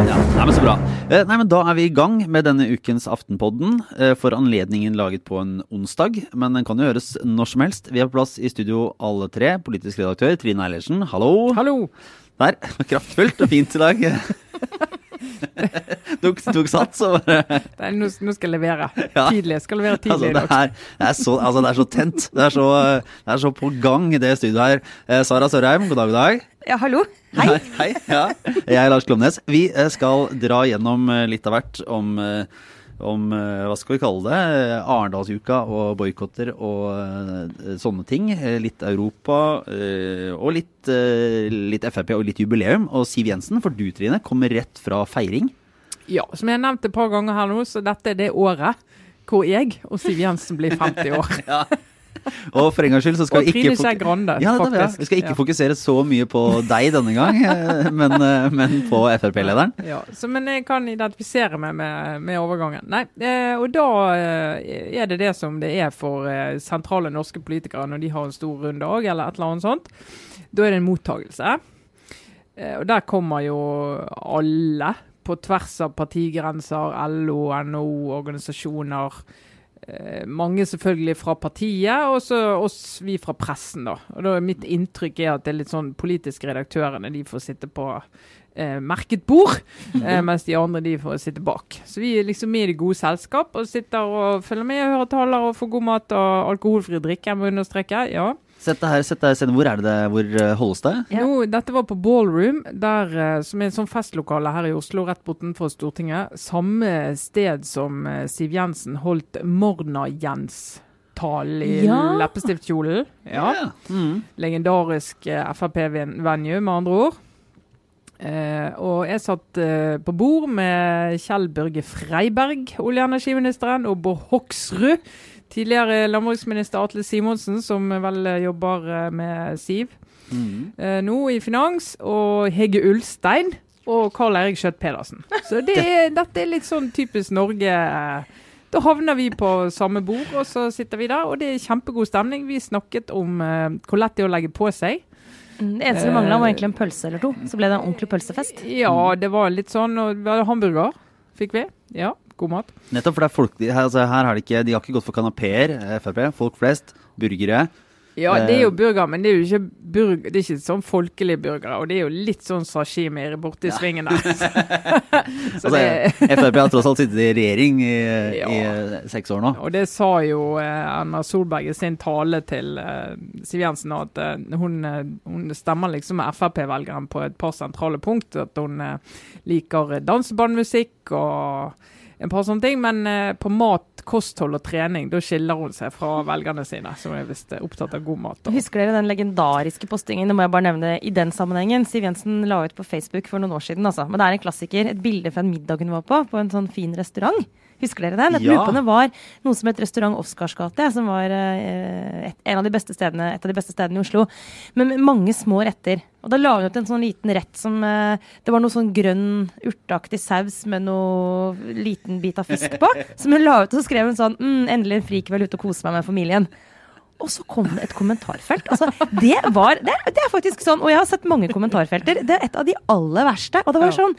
Ja, nei, men Så bra. Eh, Nei, men Da er vi i gang med denne ukens Aftenpodden. eh, For anledningen laget på en onsdag, men den kan jo høres når som helst. Vi har på plass i studio alle tre. Politisk redaktør Trine Eilertsen, hallo. Hallo! Der. Kraftfullt og fint i dag. tok, tok sats og bare Det nå, nå skal jeg levere. Ja. Tidlig. Jeg skal levere tidlig altså, det, er, det, er så, altså, det er så tent. Det er så, det er så på gang, det studioet her. Eh, Sara Sørheim, god dag, god dag. Ja, hallo. Hei. Hei. Ja. Jeg er Lars Klomnes. Vi eh, skal dra gjennom eh, litt av hvert om, eh, om eh, hva skal vi kalle det, eh, Arendalsuka og boikotter og eh, sånne ting. Litt Europa og litt, litt Frp og litt jubileum. Og Siv Jensen, for du Trine, kommer rett fra feiring. Ja, som jeg har nevnt et par ganger her nå, så dette er det året hvor jeg og Siv Jensen blir 50 år. Og for en gangs skyld så skal vi ikke Grande, ja, det, ja. Vi skal ikke fokusere så mye på deg denne gang, eh, men, eh, men på Frp-lederen. Ja, så, men jeg kan identifisere meg med, med overgangen. Nei, eh, og da er det det som det er for sentrale norske politikere når de har en stor runde òg, eller et eller annet sånt. Da er det en mottagelse. Og der kommer jo alle på tvers av partigrenser, LO, NHO, organisasjoner. Eh, mange selvfølgelig fra partiet, og så oss vi fra pressen. da. Og da er Mitt inntrykk er at det er litt sånn politiske redaktørene de får sitte på eh, merket bord, eh, mens de andre de får sitte bak. Så vi er liksom med i det gode selskap og sitter og følger med, og hører taler og får god mat og alkoholfri drikke. Jeg må understreke. ja. Sett deg her, sett deg, se, hvor er det det, hvor eh, holdes det? Ja. Nå, dette var på Ballroom, der, eh, som er et sånt festlokale her i Oslo, rett bortenfor Stortinget. Samme sted som eh, Siv Jensen holdt Morna-Jens-talen i Ja. leppestiftkjolen. Ja. Mm. Legendarisk eh, Frp-venue, med andre ord. Uh, og jeg satt uh, på bord med Kjell Børge Freiberg, olje- og energiministeren, og Bård Hoksrud, tidligere landbruksminister Atle Simonsen, som vel eh, jobber eh, med Siv Mm. eh, nå i finans, og Hege Ulstein og Karl Eirik Skjøtt Pedersen. Så det er, dette er litt sånn typisk Norge. Da havner vi på samme bord, og så sitter vi der, og det er kjempegod stemning. Vi snakket om eh, hvor lett det er å legge på seg. Mm, Det eneste det mangla, var egentlig en pølse eller to. Så ble det en ordentlig pølsefest. Ja, det var litt sånn. Og hamburger fikk vi. Ja, god mat. Nettopp, for det folk, her, altså, her har de ikke, de har ikke gått for kanapeer, eh, Frp. Folk flest, burgere. Ja, det er jo Eh. burger, men det er jo ikke, burger, det er ikke sånn folkelige burgere. Og det er jo litt sånn sashimi borti svingen der. så Altså, det, Frp har tross alt sittet i regjering i, Ja. i, seks år nå. Og det sa jo eh, Erna Solberg i sin tale til uh, Siv Jensen, at uh, hun, eh, hun stemmer liksom med Frp-velgeren på et par sentrale punkt. At hun uh, liker dansebandmusikk og en par sånne ting. Men eh, på mat, kosthold og trening, da skiller hun seg fra velgerne sine, som er visst eh, opptatt av god mat. Og. Husker dere den legendariske postingen? Det må jeg bare nevne i den sammenhengen. Siv Jensen la ut på Facebook for noen år siden, altså. Men det er en klassiker. Et bilde fra en middag hun var på, på en sånn fin restaurant. Husker dere den? Jeg Ja. det var noe som het Restaurant Oscars gate, som var eh, et, en av de beste stedene, et av de beste stedene i Oslo. Men med mange små retter. Og da la hun ut en sånn liten rett som eh, Det var noe sånn grønn, urteaktig saus med noe liten bit av fisk på. Som hun la ut, og så skrev hun sånn mm, 'Endelig en frikveld ute og kose meg med familien'. Og så kom det et kommentarfelt. Altså, det var det, det er faktisk sånn, og jeg har sett mange kommentarfelter. Det er et av de aller verste. Og det var sånn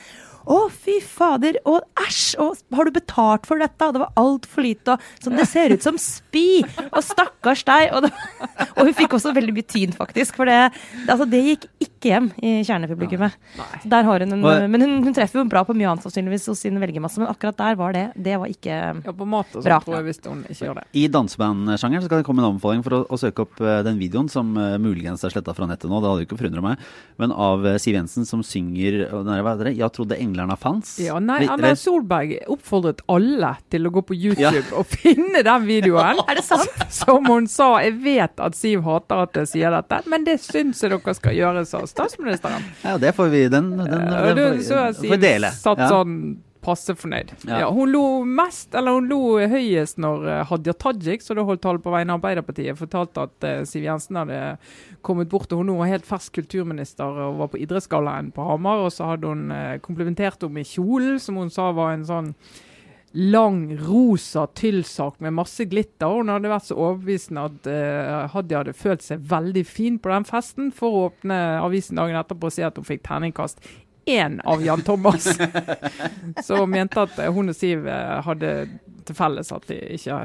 å, fy fader, og æsj, og har du betalt for dette? Og det var altfor lite, og sånn, det ser ut som spy, og stakkars deg. Og, det, og hun fikk også veldig mye tyn, faktisk, for det, altså, det gikk ikke hjem i kjernepublikummet. Der har hun en, men hun, hun treffer jo bra på mye annet sannsynligvis hos sin velgermasse, men akkurat der var det, det var ikke Ja, på måte, Bra. tror jeg visst hun ikke gjør det. I dansebandsjangeren så kan det komme en anbefaling for å, å søke opp eh, den videoen som uh, muligens er sletta fra nettet nå, det hadde jo ikke forundra meg, men av uh, Siv Jensen som synger den der, hva heter det, 'Jeg trodde englerne fantes'. Ja, nei, Erna Solberg oppfordret alle til å gå på YouTube og finne den videoen. Er det sant? Som hun sa, jeg vet at Siv hater at jeg sier dette, men det syns jeg dere skal gjøre, sa statsministeren. Ja, det får vi, den, den, den, den da får- så jeg får dele. satt Ja. sånn passe fornøyd. Ja. Ja. hun lo mest, eller hun lo høyest når eh, Hadia Tajik, som da holdt tale på vegne av Arbeiderpartiet, fortalte at eh, Siv Jensen hadde kommet bort, og hun nå var helt fersk kulturminister og var på idrettsgallaen på Hamar, og så hadde hun uh, komplimentert henne med kjolen, som hun sa var en sånn lang, rosa tyllsak med masse glitter. Hun hadde vært så overbevisende at uh, Hadia hadde følt seg veldig fin på den festen, for å åpne avisen dagen etterpå og si at hun fikk terningkast én av Jan Thomas. så hun mente at hun og Siv uh, hadde til felles at de ikke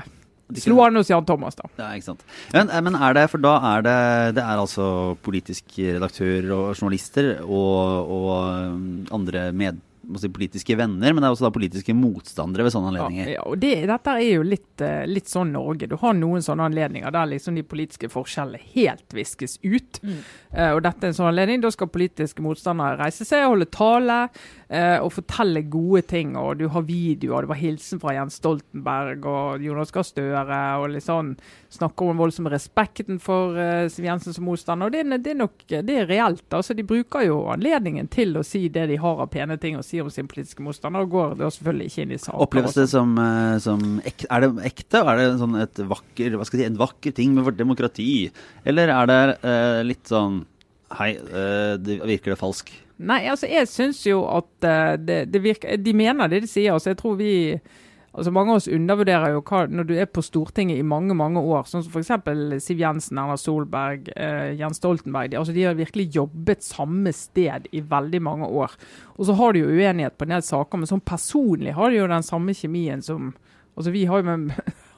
Slo an hos Jan Thomas, da. Ja, ikke sant. Men, men, er det, for da er det Det er altså politisk redaktør og journalister og, og andre med, si, politiske venner, men det er også da politiske motstandere ved sånne anledninger. Ja, ja og det, Dette er jo litt, eh, litt, sånn Norge. Du har noen sånne anledninger der liksom de politiske forskjellene helt viskes ut. Mm. Uh, og dette er en sånn anledning. Da skal politiske motstandere reise seg, holde tale uh, og fortelle gode ting. Og du har videoer. Det var hilsen fra Jens Stoltenberg og Jonas Gahr Støre. og litt sånn Snakker om den voldsomme respekten for uh, Siv Jensen som motstander. Og det, det, er nok det er reelt. altså De bruker jo anledningen til å si det de har av pene ting å si om sin politiske motstander, og går da selvfølgelig ikke inn i saken. Oppleves det som, som ek, Er det ekte? Er det sånn et vakker, hva skal jeg si, en vakker ting med vårt demokrati? Eller er det litt sånn Hei, uh, det virker det falsk? Nei, altså jeg syns jo at uh, det, det, virker De mener det de sier. altså jeg tror vi altså Mange av oss undervurderer jo hva når du er på Stortinget i mange mange år, sånn som f.eks. Siv Jensen, Erna Solberg, eh, Jens Stoltenberg. De, altså de har virkelig jobbet samme sted i veldig mange år. Og så har de jo uenighet på en del saker, men sånn personlig har de jo den samme kjemien som Altså Vi har jo med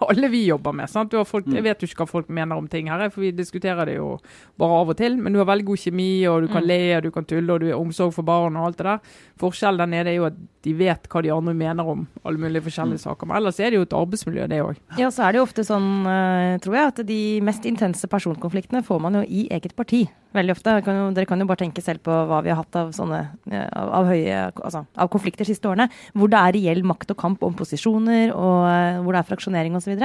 alle vi jobber med. sant? Folk, jeg mm. vet jo ikke hva folk mener om ting her, for vi diskuterer det jo bare av og til. Men du har veldig god kjemi, og du kan mm. le, og du kan tulle, og du har omsorg for barn og alt det der. Forskjellen der nede er jo at de vet hva de andre mener om alle mulige forskjellige mm. saker. Men ellers er det jo et arbeidsmiljø, det òg. Ja, så er det jo ofte sånn, eh, tror jeg, at de mest intense personkonfliktene får man jo i eget parti. Veldig ofte. Kan jo, dere kan jo bare tenke selv på hva vi har hatt av sånne av, av høye, altså, av konflikter de siste årene. Hvor det er reell makt og kamp om posisjoner, og uh, hvor det er fraksjonering osv.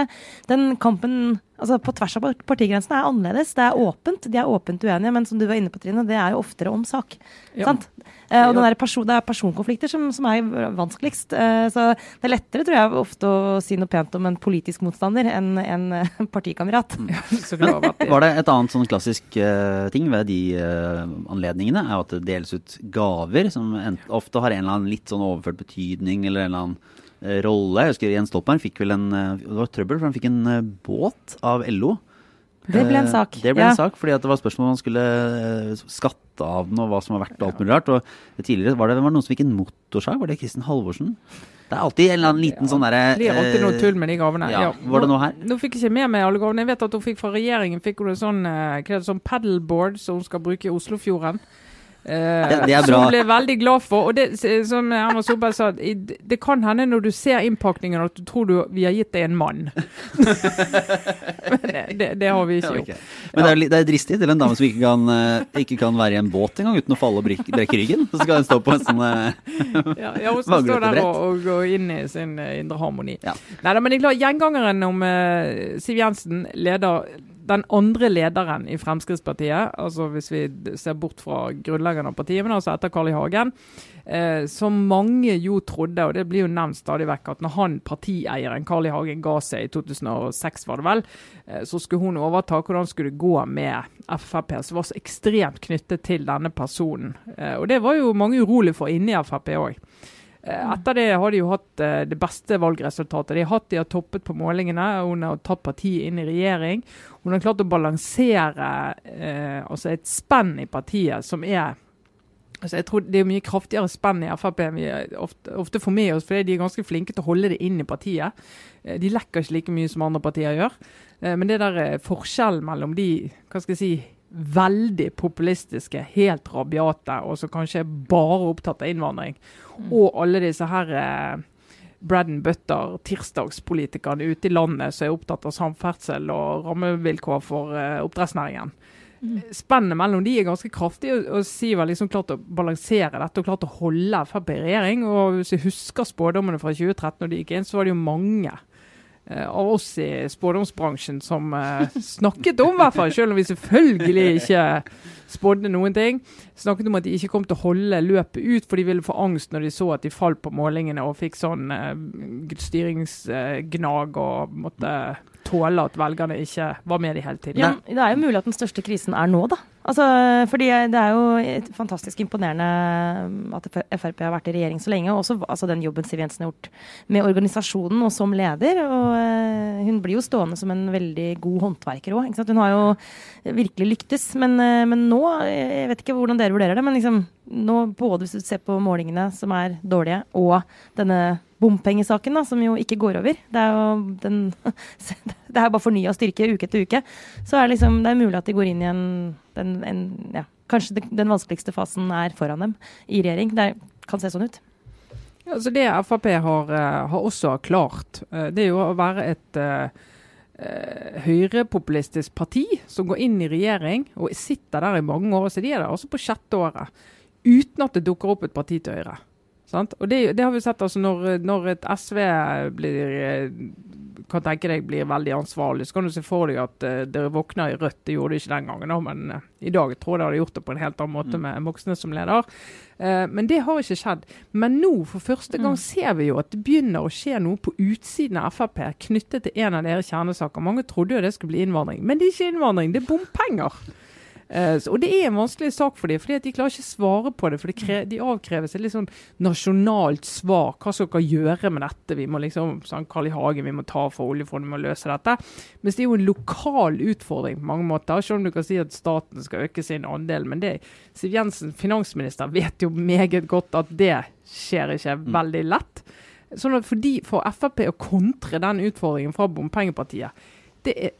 Den kampen altså på tvers av partigrensene er annerledes. Det er åpent. De er åpent uenige, men som du var inne på, Trine, det er jo oftere om sak. Ja. Sant? Eh, og person, det er personkonflikter som, som er vanskeligst. Eh, så det er lettere, tror jeg, ofte å si noe pent om en politisk motstander enn en eh, partikamerat. Mm. var det et annet sånn klassisk uh, ting ved de uh, anledningene, er at det deles ut gaver som ofte har en eller annen litt sånn overført betydning, eller en eller annen rolle. Jeg husker Jens Stoltenberg fikk vel en eh, Det var trøbbel, for han fikk en eh, båt av LO. Det ble en sak. Det ble ja. en sak, fordi det var spørsmål om han skulle skatte av den, og hva som var verdt, og alt mulig rart. Og tidligere var det, var det noen som fikk en motorsag, var det Kristin Halvorsen? Det er alltid en eller annen liten sånn derre blir alltid noe tull med de gavene. Ja, var det noe her? Nå fikk jeg ikke med meg alle gavene. Jeg vet at hun fikk fra regjeringen fikk hun en sånn, sånn paddleboard som hun skal bruke i Oslofjorden. Bra. Som ble veldig glad for. Og det, som Erna Solberg sa, det, kan hende når du ser innpakningen at du tror du, vi har gitt deg en mann. Men det, det, har vi ikke gjort. Men det er, det er dristig til en dame som ikke kan, uh, ikke kan være i en båt engang uten å falle og brekke, ryggen. Så skal hun stå på en sånn uh, ja, ja, hun skal stå der og, og, gå inn i sin indre harmoni. Ja. Nei men jeg er glad gjengangeren om Siv Jensen leder den andre lederen i Fremskrittspartiet, altså hvis vi ser bort fra grunnleggeren av partiet, men altså etter Carl I. Hagen, eh, som mange jo trodde, og det blir jo nevnt stadig vekk, at når han partieieren Carl I. Hagen ga seg i 2006, var det vel, eh, så skulle hun overta. Hvordan skulle det gå med Frp, som var så ekstremt knyttet til denne personen. Eh, og det var jo mange urolig for inni Frp òg. Eh, etter det har de jo hatt eh, det beste valgresultatet. De har hatt de har toppet på målingene. Hun har tatt partiet inn i regjering. Hun har klart å balansere eh, altså et spenn i partiet som er altså jeg tror Det er mye kraftigere spenn i Frp enn vi ofte, ofte får med oss, fordi de er ganske flinke til å holde det inn i partiet. Eh, de lekker ikke like mye som andre partier gjør. Eh, men det der forskjellen mellom de hva skal jeg si, veldig populistiske, helt rabiate, og som kanskje er bare opptatt av innvandring. Mm. Og alle disse her eh, bread and butter, tirsdagspolitikerne ute i landet som er opptatt av samferdsel og rammevilkår for eh, oppdrettsnæringen. Mm. Spennet mellom de er ganske kraftig, og, og Siv har liksom klart å balansere dette og klart å holde Frp i regjering. og Hvis jeg husker spådommene fra 2013 når de gikk inn, så var det jo mange av oss i spådomsbransjen som uh, snakket om, hvert fall, selv om vi selvfølgelig ikke spådde noen ting. Snakket om at de ikke kom til å holde løpet ut, for de ville få angst når de så at de falt på målingene og fikk sånn uh, styringsgnag og måtte tåle at velgerne ikke var med de hele tiden. Ja, det er jo mulig at den største krisen er nå, da. Altså, fordi det er jo fantastisk imponerende um, at Frp har vært i regjering så lenge. Og også altså, den jobben Siv Jensen har gjort med organisasjonen og som leder. Og uh, hun blir jo stående som en veldig god håndverker òg. Hun har jo virkelig lyktes. Men, uh, men, nå, jeg vet ikke hvordan dere vurderer det, men liksom, nå både hvis du ser på målingene som er dårlige, og denne bompengesaken, da, som jo ikke går over. Det er jo den, det er bare fornya styrke uke etter uke. Så er det, liksom, det er mulig at de går inn i en, den, en ja, Kanskje den vanskeligste fasen er foran dem i regjering. Det kan se sånn ut. Ja, altså det Frp har, eh, har, også klart, eh, det er jo å være et uh, høyrepopulistisk parti som går inn i regjering og sitter der i mange år. Så de er der også på sjette året. Uten at det dukker opp et parti til høyre. Sant? Og det, det, har vi sett altså når, når, et SV blir kan tenke deg blir veldig ansvarlig, så kan du se for deg at uh, dere våkner i rødt. Det gjorde de ikke den gangen, men uh, i dag tror jeg de hadde gjort det på en helt annen måte mm. med Moxnes som leder. Uh, men det har ikke skjedd. Men nå for første gang mm. ser vi jo at det begynner å skje noe på utsiden av Frp knyttet til en av deres kjernesaker. Mange trodde jo det skulle bli innvandring, men det er ikke innvandring, det er bompenger. Uh, og det er en vanskelig sak for dem, fordi de klarer ikke svare på det. For de, de avkreves et litt sånn nasjonalt svar. Hva skal dere gjøre med dette? Vi må liksom, sånn Carl I. Hagen, vi må ta for oljefondet, vi må løse dette. Mens det er jo en lokal utfordring på mange måter. Selv om du kan si at staten skal øke sin andel. Men det, Siv Jensen, finansminister, vet jo meget godt at det skjer ikke mm. veldig lett. Sånn at for, de, for Frp å kontre den utfordringen fra bompengepartiet, det er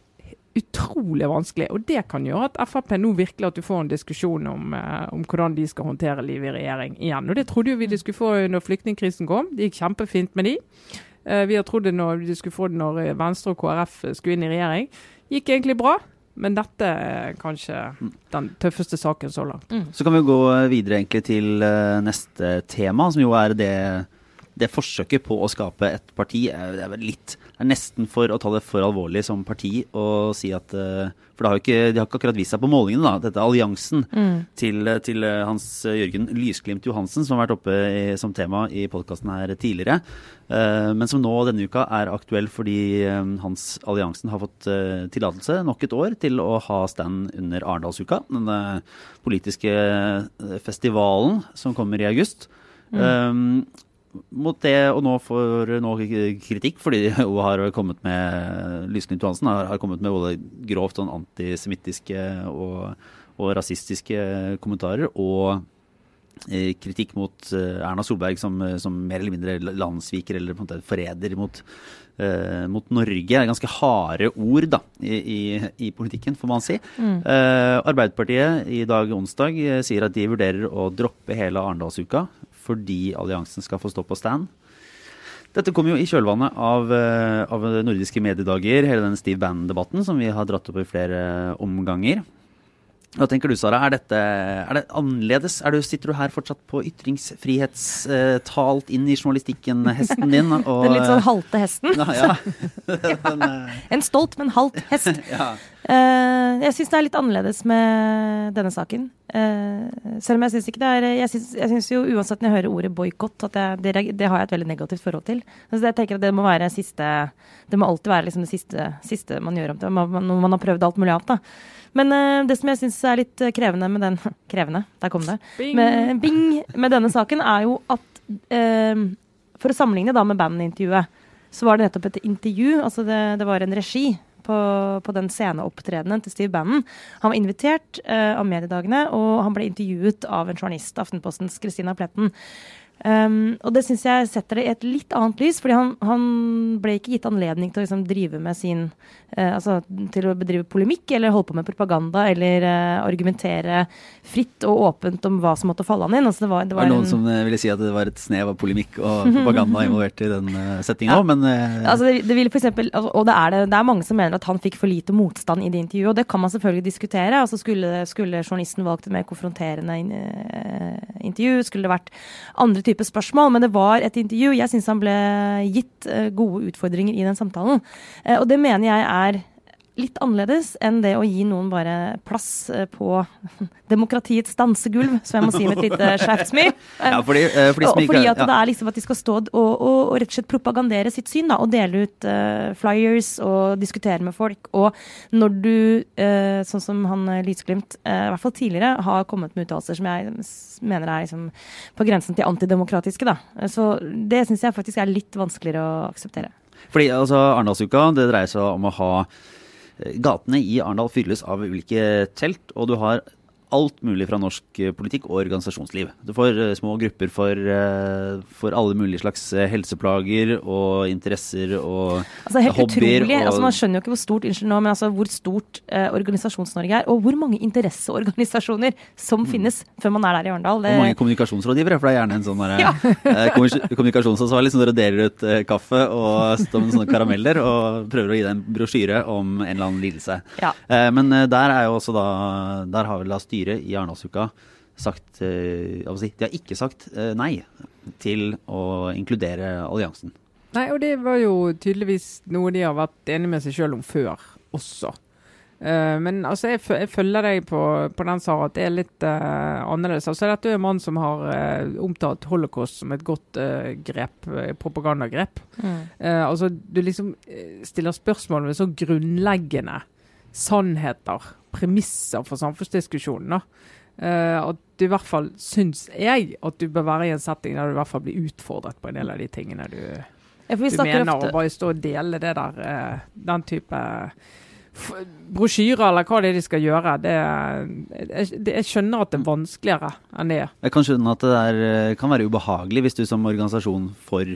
utrolig vanskelig. Og det kan gjøre at Frp nå virkelig at du får en diskusjon om, eh, om hvordan de skal håndtere livet i regjering igjen. Og det trodde jo vi de skulle få når flyktningkrisen kom. Det gikk kjempefint med de. Eh, vi har trodd det når de skulle få det når Venstre og KrF skulle inn i regjering. Gikk egentlig bra. Men dette er kanskje den tøffeste saken så langt. Mm. Så kan vi gå videre egentlig til neste tema, som jo er det det forsøket på å skape et parti er, er litt er nesten for å ta det for alvorlig som parti og si at eh, For det har ikke, de har ikke akkurat vist seg på målingene, da. Dette alliansen mm. til, til, eh, Hans Jørgen Lysglimt Johansen, som har vært oppe i, som tema i podkasten her tidligere. Uh, men som nå denne uka er aktuell fordi Hans Alliansen har fått tillatelse nok et år til å ha stand under Arendalsuka, denne politiske festivalen som kommer i august. Mm. Um, mot det, og nå får nå kritikk fordi hun har kommet med Lysglimt Johansen har, har, kommet med både grovt sånn antisemittiske og, og, rasistiske kommentarer. og eh, kritikk mot eh, Erna Solberg som, som, mer eller mindre landssviker eller på en måte forræder mot, eh, mot Norge. Det er ganske harde ord da, i, i, i politikken, får man si. Mm. Eh, Arbeiderpartiet i dag onsdag sier at de vurderer å droppe hele Arendalsuka fordi alliansen skal få stå på stand. Dette kom jo i kjølvannet av, eh, av nordiske mediedager, hele den Steve Bannon-debatten som vi har dratt opp i flere omganger. Hva tenker du, Sara? Er, dette, er det annerledes? Er du, sitter du her fortsatt på ytringsfrihetstalt inn i journalistikken, hesten din? Og, Den litt sånn halte hesten? Ja, ja. Den, en stolt, men halt hest. ja. Uh, jeg syns det er litt annerledes med denne saken. Uh, selv om jeg syns ikke det er Jeg syns jo uansett når jeg hører ordet boikott, at jeg, det, det, har jeg et veldig negativt forhold til. Altså jeg tenker at Det må være siste Det må alltid være liksom det siste, siste man gjør om til når man har prøvd alt mulig annet. da men uh, det som jeg syns er litt eh, krevende med den Krevende, der kom det. Bing. Med, bing, med denne saken er jo at uh, For å sammenligne da med bandintervjuet, så var det nettopp et intervju. Altså det, det var en regi på, på, den sceneopptredenen til Steve Bannon. Han var invitert uh, av mediedagene, og han ble intervjuet av en journalist, Aftenpostens Christina Pletten. Um, og det syns jeg setter det i et litt annet lys, fordi han, han ble ikke gitt anledning til å liksom drive med sin uh, Altså til å bedrive polemikk eller holde på med propaganda eller uh, argumentere fritt og åpent om hva som måtte falle han inn. Altså, det var, det var, var noen en, som uh, ville si at det var et snev av polemikk og propaganda involvert i den uh, settinga òg, ja. men altså, det, det, vil for eksempel, altså, Og det er, det, det er mange som mener at han fikk for lite motstand i det intervjuet, og det kan man selvfølgelig diskutere. Altså, skulle, skulle journalisten valgt et mer konfronterende intervju? Skulle det vært andre typer type spørsmål, men det var et intervju. Jeg syns han ble gitt uh, gode utfordringer i den samtalen. Uh, og det mener jeg er litt annerledes enn det å gi noen bare plass eh, på demokratiets dansegulv, som jeg må si med et lite skjerfsmil. Ja, fordi, eh, fordi, og fordi at ja. det er liksom at de skal stå og, og, og rett og slett propagandere sitt syn, da, og dele ut uh, flyers og diskutere med folk. Og når du, uh, sånn som han Lysglimt, uh, i hvert fall tidligere, har kommet med uttalelser som jeg mener er liksom på grensen til antidemokratiske, da. Så det syns jeg faktisk er litt vanskeligere å akseptere. Fordi altså, Arendalsuka det dreier seg om å ha Gatene i Arendal fylles av ulike telt, og du har alt mulig fra norsk eh, politikk og organisasjonsliv. Du får uh, små grupper for, uh, for, alle mulige slags helseplager og interesser og altså, helt hobbyer. Utrolig. Og... Altså, man skjønner jo ikke hvor stort unnskyld nå, men altså, hvor stort eh, Organisasjons-Norge er, og hvor mange interesseorganisasjoner som mm. finnes før man er der i Arendal. Det... Og mange kommunikasjonsrådgivere, for det er gjerne en sånn ja. kommunikasjonsansvarlig som dere deler ut kaffe og står med sånne karameller og prøver å gi deg en brosjyre om en eller annen lidelse. Ja. men der er jo også da Der har vel da styret styret i Arendalsuka sagt eh, si, De har ikke sagt eh, nei til å inkludere alliansen. Nei, og det var jo tydeligvis noe de har vært enige med seg sjøl om før også. Uh, men altså, jeg, jeg, følger deg på, på den, Sara, at det er litt uh, annerledes. Altså, Dette er en mann som har uh, omtalt holocaust som et godt grep, propagandagrep. Mm. altså, Du liksom stiller spørsmål ved så grunnleggende sannheter premisser for samfunnsdiskusjonen. Uh, at du i hvert fall syns jeg at du bør være i en setting der du i hvert fall blir utfordret på en del av de tingene du, du mener. Ofte. Og bare stå og dele det der, uh, den type brosjyrer eller hva det er de skal gjøre. Det, jeg, jeg, skjønner at det er vanskeligere enn det Jeg kan skjønne at det der, eh, kan være ubehagelig hvis du som organisasjon for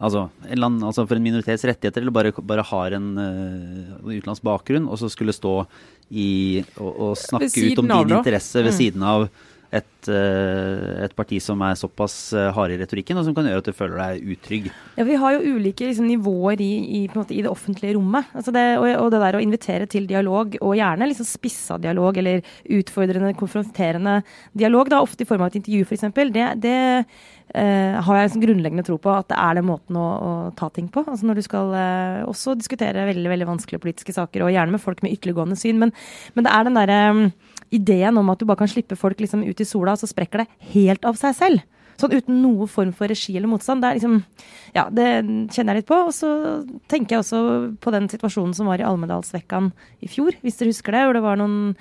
Altså, en land, altså for en minoritets rettigheter, eller bare, bare har en uh, utenlandsk bakgrunn, og så skulle stå i å, å snakke ut om din interesse ved mm. siden av et, uh, et, parti som er såpass uh, harde i retorikken, og som kan gjøre at du føler deg utrygg. Ja, Vi har jo ulike liksom, nivåer i, i, måte, i, det offentlige rommet. Altså det, og, og, det der å invitere til dialog, og gjerne liksom spissa dialog eller utfordrende, konfronterende dialog, da, ofte i form av et intervju f.eks., det, det eh, har jeg liksom grunnleggende tro på at det er den måten å, å ta ting på. Altså når du skal eh, også diskutere veldig veldig vanskelige politiske saker, og gjerne med folk med ytterliggående syn. Men, men det er den derre um, ideen om at du bare kan slippe folk liksom ut i sola, og så sprekker det helt av seg selv. Sånn uten noe form for regi eller motstand. Det liksom Ja, det kjenner jeg litt på. Og så tenker jeg også på den situasjonen som var i Almedalsvekkan i fjor, hvis dere husker det. Hvor det var noen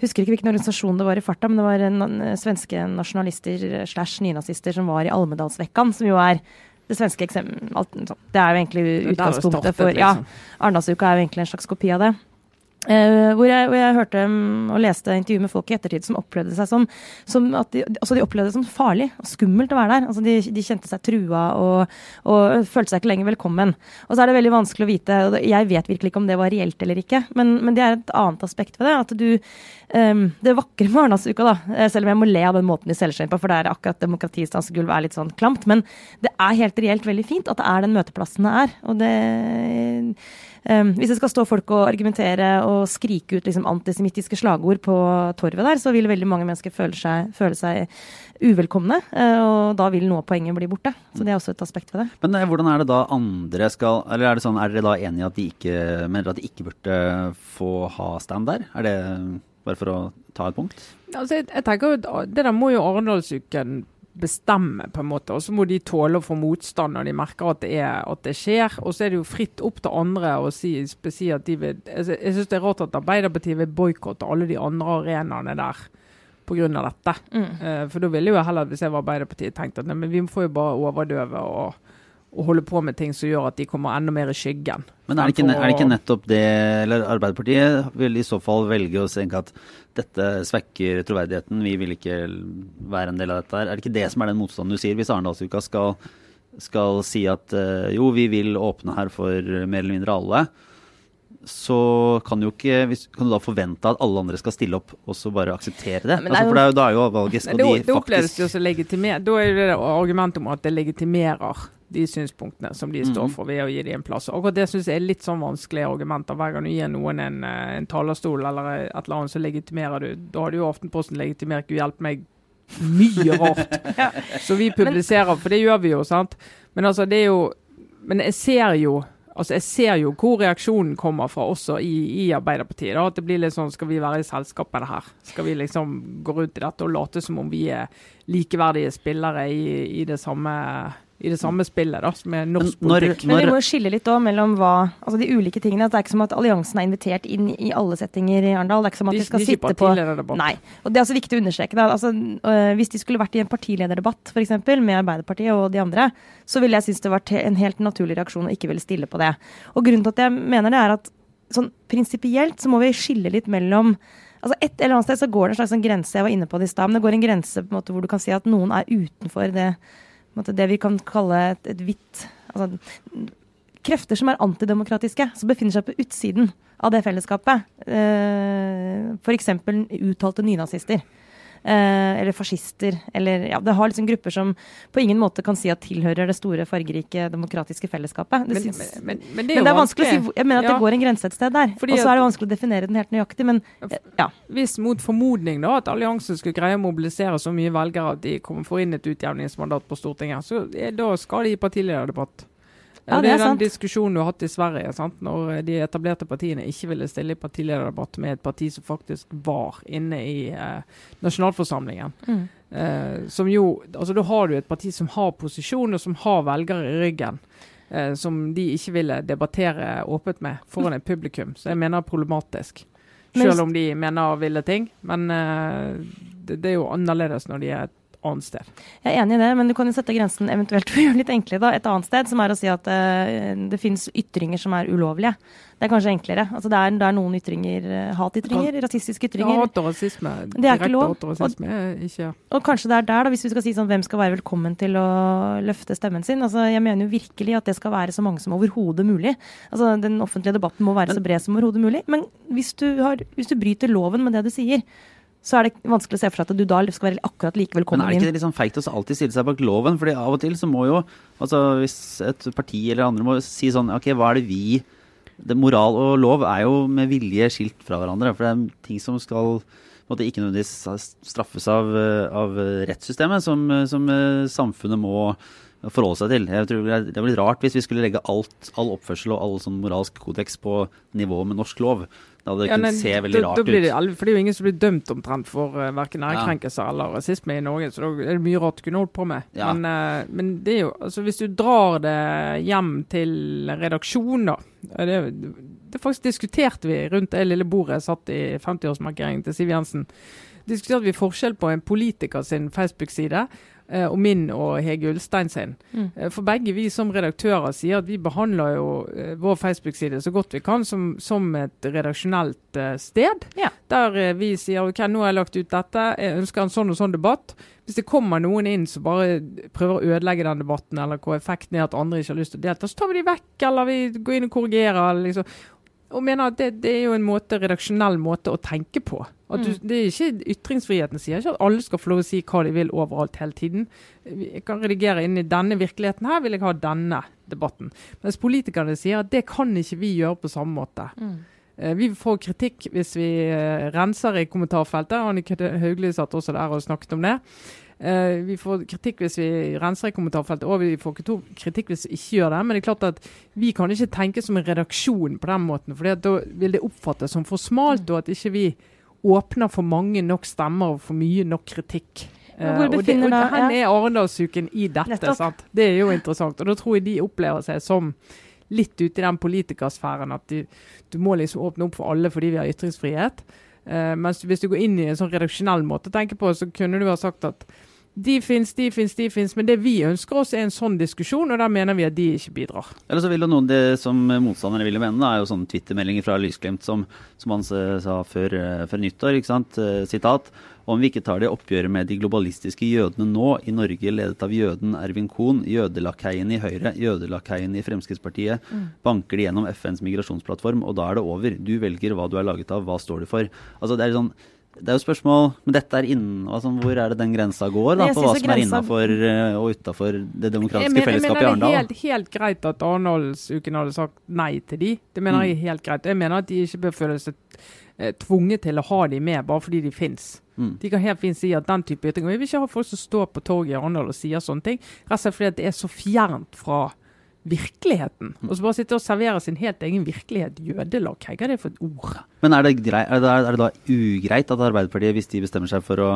husker ikke hvilken organisasjon det var i farta, men det var en, svenske nasjonalister slash nynazister som var i Almedalsvekkan, som jo er det svenske eksempelet Det er jo egentlig utgangspunktet for Ja, liksom. Arendalsuka er jo egentlig en slags kopi av det. Uh, hvor, jeg, hvor, jeg, hørte um, og leste intervju med folk i ettertid som opplevde seg som, som at de, altså de opplevde det som farlig og skummelt å være der. Altså de, de kjente seg trua og, og, følte seg ikke lenger velkommen. Og så er det veldig vanskelig å vite, og jeg vet virkelig ikke om det var reelt eller ikke, men, men det er et annet aspekt ved det. At du um, Det vakre med Arendalsuka, da, eh, selv om jeg må le av den måten de selger seg inn på, for det er akkurat demokratiets dansegulv er litt sånn klamt, men det er helt reelt veldig fint at det er den møteplassen det er. og det Um, hvis det skal stå folk og argumentere og skrike ut liksom, antisemittiske slagord på torvet der, så vil veldig mange mennesker føle seg, føle seg uvelkomne. Uh, og da vil noe av poenget bli borte. Så det er også et aspekt ved det. Men uh, hvordan er det da andre skal Eller er det sånn, er dere da enige at de ikke mener at de ikke burde få ha stand der? Er det bare for å ta et punkt? Altså, jeg, jeg tenker jo Det der må jo Arendalsuken bestemme, på en måte. Og så må de tåle å få motstand når de merker at det, er, at det skjer. Og så er det jo fritt opp til andre å si, si at de vil altså, Jeg syns det er rart at Arbeiderpartiet vil boikotte alle de andre arenaene der pga. dette. Mm. Uh, for da ville jo heller, hvis jeg var Arbeiderpartiet, tenkt at nei, men vi får jo bare overdøve og å holde på med ting som gjør at de kommer enda mer i skyggen. Men er det, ikke, er det ikke, nettopp det eller Arbeiderpartiet vil i så fall velge å tenke at dette svekker troverdigheten, vi vil ikke være en del av dette her. Er det ikke det som er den motstanden du sier? Hvis Arendalsuka skal, skal si at uh, jo, vi vil åpne her for mer eller mindre alle, så kan du, ikke, kan du da forvente at alle andre skal stille opp og så bare akseptere det? Altså, for det er jo, da er jo valget skal de faktisk Det oppleves jo som legitimer. Da er det argumentet om at det legitimerer de synspunktene som de står mhm. for ved å gi dem en plass. Akkurat det syns jeg er litt sånn vanskelige argumenter. Hver gang du gir noen en, eh, en talerstol eller et eller annet, så legitimerer du. Da har du jo Aftenposten legitimert Gud hjelpe meg mye rart. ja. Så vi publiserer, for det gjør vi jo, sant. Men altså, det er jo Men jeg ser jo altså Jeg ser jo hvor reaksjonen kommer fra også i, i Arbeiderpartiet. da, At det blir litt sånn Skal vi være i selskapene her? Skal vi liksom gå rundt i dette og late som om vi er likeverdige spillere i, i det samme i det samme spillet da, som er norsk når, politikk. Men vi må jo skille litt da, mellom hva, altså de ulike tingene. Det er ikke som at alliansen er invitert inn i alle settinger i Arendal. Det er ikke som at de, skal de sitte på Nei. Og det er også viktig å understreke. Da. Altså, øh, hvis de skulle vært i en partilederdebatt for eksempel, med Arbeiderpartiet og de andre, så ville jeg synes det vært en helt naturlig reaksjon å ikke ville stille på det. Og grunnen til at jeg mener det, er at sånn prinsipielt så må vi skille litt mellom Altså Et eller annet sted så går det en slags sånn grense, jeg var inne på det i stad, men det går en grense på en måte hvor du kan si at noen er utenfor det det vi kan kalle et, et hvitt altså, Krefter som er antidemokratiske, som befinner seg på utsiden av det fellesskapet. Eh, F.eks. uttalte nynazister. Eh, eller fascister. Eller, ja, det har liksom grupper som på ingen måte kan si at tilhører det store, fargerike, demokratiske fellesskapet. Det men, syns, men, men, men, det er, det er vanskelig å si. Jeg mener at ja. det går en grense et sted der. Og så er det vanskelig å definere den helt nøyaktig, men ja. Hvis mot formodning da, at alliansen skulle greie å mobilisere så mye velgere at de kommer får inn et utjevningsmandat på Stortinget, så da skal de i partilederdebatt. Ja, det, er den diskusjonen du har hatt i Sverige, sant? når de etablerte partiene ikke ville stille i partilederdebatt med et parti som faktisk var inne i eh, nasjonalforsamlingen. Mm. Eh, som jo, altså Da har du et parti som har posisjon, og som har velgere i ryggen. Eh, som de ikke ville debattere åpent med foran et publikum. Så jeg mener problematisk. Selv om de mener ville ting. Men eh, det, det, er jo annerledes når de er et annet sted. Jeg er enig i det, men du kan jo sette grensen eventuelt for å gjøre litt enklere da, et annet sted, som er å si at uh, det finnes ytringer som er ulovlige. Det er kanskje enklere. Altså det, er, det er noen ytringer, uh, hatytringer, rasistiske ytringer. Ja, hat og rasisme. Det er ikke lov. Og, ikke, og, kanskje det er der, da, hvis vi skal si sånn hvem skal være velkommen til å løfte stemmen sin. Altså, jeg mener jo virkelig at det skal være så mange som overhodet mulig. Altså, den offentlige debatten må være så bred som overhodet mulig. Men hvis du, har, hvis du bryter loven med det du sier, så er det vanskelig å se for seg at du da skal være akkurat like velkommen inn. Men er det ikke litt sånn feigt å alltid stille seg bak loven? Fordi av og til så må jo altså Hvis et parti eller andre må si sånn Ok, hva er det vi det, Moral og lov er jo med vilje skilt fra hverandre. For det er ting som skal måtte ikke nødvendigvis straffes av, av rettssystemet, som, som, samfunnet må forholde seg til. Jeg tror Det blir rart hvis vi skulle legge alt, all oppførsel og all sånn moralsk kodeks på nivå med norsk lov. Det hadde ja, kunnet se veldig rart ut. Det, for det er jo ingen som blir dømt omtrent for uh, verken ærekrenkelser ja. eller rasisme i Norge, så da er det mye rart du kunne holdt på med. Ja. Men, uh, men, det er jo, altså hvis du drar det hjem til redaksjonen, da det, det faktisk diskuterte vi rundt det lille bordet jeg satt i 50-årsmarkeringen til Siv Jensen. Diskuterte vi forskjell på en politiker sin Facebook-side Eh, og min og Hege Ulstein sin. Mm. Eh, for begge vi som redaktører sier at vi behandler jo eh, vår Facebook-side så godt vi kan som, som et redaksjonelt sted. Ja. Der vi sier ok, nå har jeg lagt ut dette, jeg ønsker en sånn og sånn debatt. Hvis det kommer noen inn som bare prøver å ødelegge den debatten, eller hvor effekten er at andre ikke har lyst til å delta, så tar vi de vekk, eller vi går inn og korrigerer. Liksom og mener at det, det, er jo en måte, redaksjonell måte å tenke på. At du, mm. det er ikke Ytringsfriheten sier ikke at alle skal få lov å si hva de vil overalt hele tiden. Jeg kan redigere inn i denne virkeligheten her, vil jeg ha denne debatten. Mens politikerne sier at det kan ikke vi gjøre på samme måte. Mm. Eh, vi får kritikk hvis vi eh, renser i kommentarfeltet. Annike Hauglie satt også der og snakket om det. Uh, vi får kritikk hvis vi renser i kommentarfeltet, og vi får kritikk hvis vi ikke gjør det. Men det er klart at vi kan ikke tenke som en redaksjon på den måten. For da vil det oppfattes som for smalt, og at ikke vi åpner for mange nok stemmer og for mye nok kritikk. Uh, og det, og er Arendalsuken i dette. sant? Det er jo interessant. Og da tror jeg de opplever seg som litt ute i den politikersfæren at de, du må liksom åpne opp for alle fordi vi har ytringsfrihet. Uh, mens hvis du går inn i en sånn redaksjonell måte å tenke på, så kunne du ha sagt at de fins, de fins, de fins. Men det vi ønsker oss, er en sånn diskusjon, og der mener vi at de ikke bidrar. Eller så vil jo noen det som motstanderne ville mene, er jo sånne twittermeldinger fra Lysglimt som, som han sa før, før, nyttår. ikke sant? Eh, sitat. Om vi ikke tar det oppgjøret med de globalistiske jødene nå, i Norge ledet av jøden Ervin Kohn, jødelakkeien i Høyre, jødelakkeien i Fremskrittspartiet, mm. banker de gjennom FNs migrasjonsplattform, og da er det over. Du velger hva du er laget av, hva står du for? Altså det er sånn det er jo spørsmål Men dette er innen, altså, Hvor er det den grensa går? da, På hva som er innafor eh, og utafor det demokratiske men, fellesskapet i Arendal? Jeg mener det er helt, helt greit at Arendalsuken hadde sagt nei til de. Det mener mm. jeg er helt greit. Jeg mener at de ikke bør føle seg eh, tvunget til å ha de med bare fordi de fins. Mm. De kan helt fint si at den type ytringer Vi vil ikke ha folk som står på torget i Arendal og sier sånne ting. Rett og slett fordi det er så fjernt fra virkeligheten. Og så bare sitte og servere sin helt egen virkelighet. Jødelag, hva er det for et ord? Men er det, grei, er, det, er det da ugreit at Arbeiderpartiet, hvis de bestemmer seg for å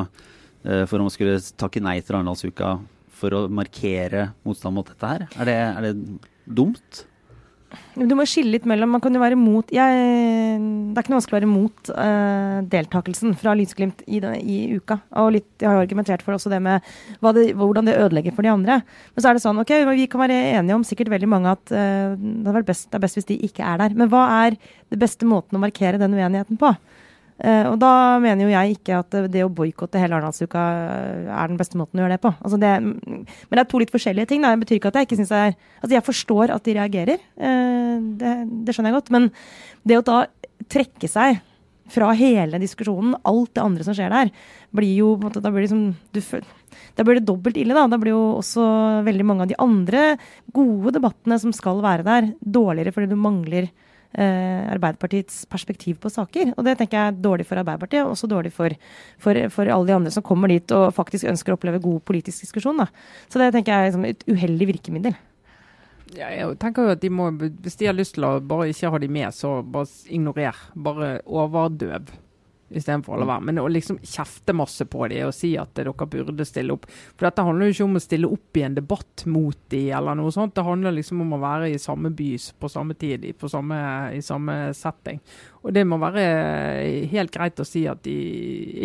eh, for å skulle takke nei til Arendalsuka for å markere motstand mot dette her, er det, er det dumt? Du må skille litt mellom Man kan jo være mot jeg, Det er ikke noe vanskelig å være mot uh, deltakelsen fra Lysglimt i, i, uka. Og litt, jeg har jo argumentert for også det med det, hvordan det ødelegger for de andre. Men så er det sånn, ok, vi kan være enige om sikkert veldig mange at uh, det, best, det er best hvis de ikke er der. Men hva er det beste måten å markere den uenigheten på? Uh, og da mener jo jeg ikke at det å boikotte hele Arendalsuka er den beste måten å gjøre det på. Altså det, men det er to litt forskjellige ting. Det betyr ikke at jeg ikke syns det er Altså jeg forstår at de reagerer, uh, det, det, skjønner jeg godt. Men det å da trekke seg fra hele diskusjonen, alt det andre som skjer der, blir jo på en måte, Da blir det liksom du, da blir det dobbelt ille, da. Da blir jo også veldig mange av de andre gode debattene som skal være der, dårligere fordi du mangler eh, Arbeiderpartiets perspektiv på saker. Og det tenker jeg er dårlig for Arbeiderpartiet, og også dårlig for, for, for, alle de andre som kommer dit og faktisk ønsker å oppleve god politisk diskusjon. Da. Så det tenker jeg er liksom et uheldig virkemiddel. Ja, jeg tenker jo at de må, Hvis de har lyst til å bare ikke ha de med, så bare ignorer. Bare overdøv istedenfor å la være. Men å liksom kjefte masse på dem og si at dere burde stille opp. For dette handler jo ikke om å stille opp i en debatt mot dem eller noe sånt. Det handler liksom om å være i samme by på samme tid, på samme, i samme setting. Og det må være helt greit å si at de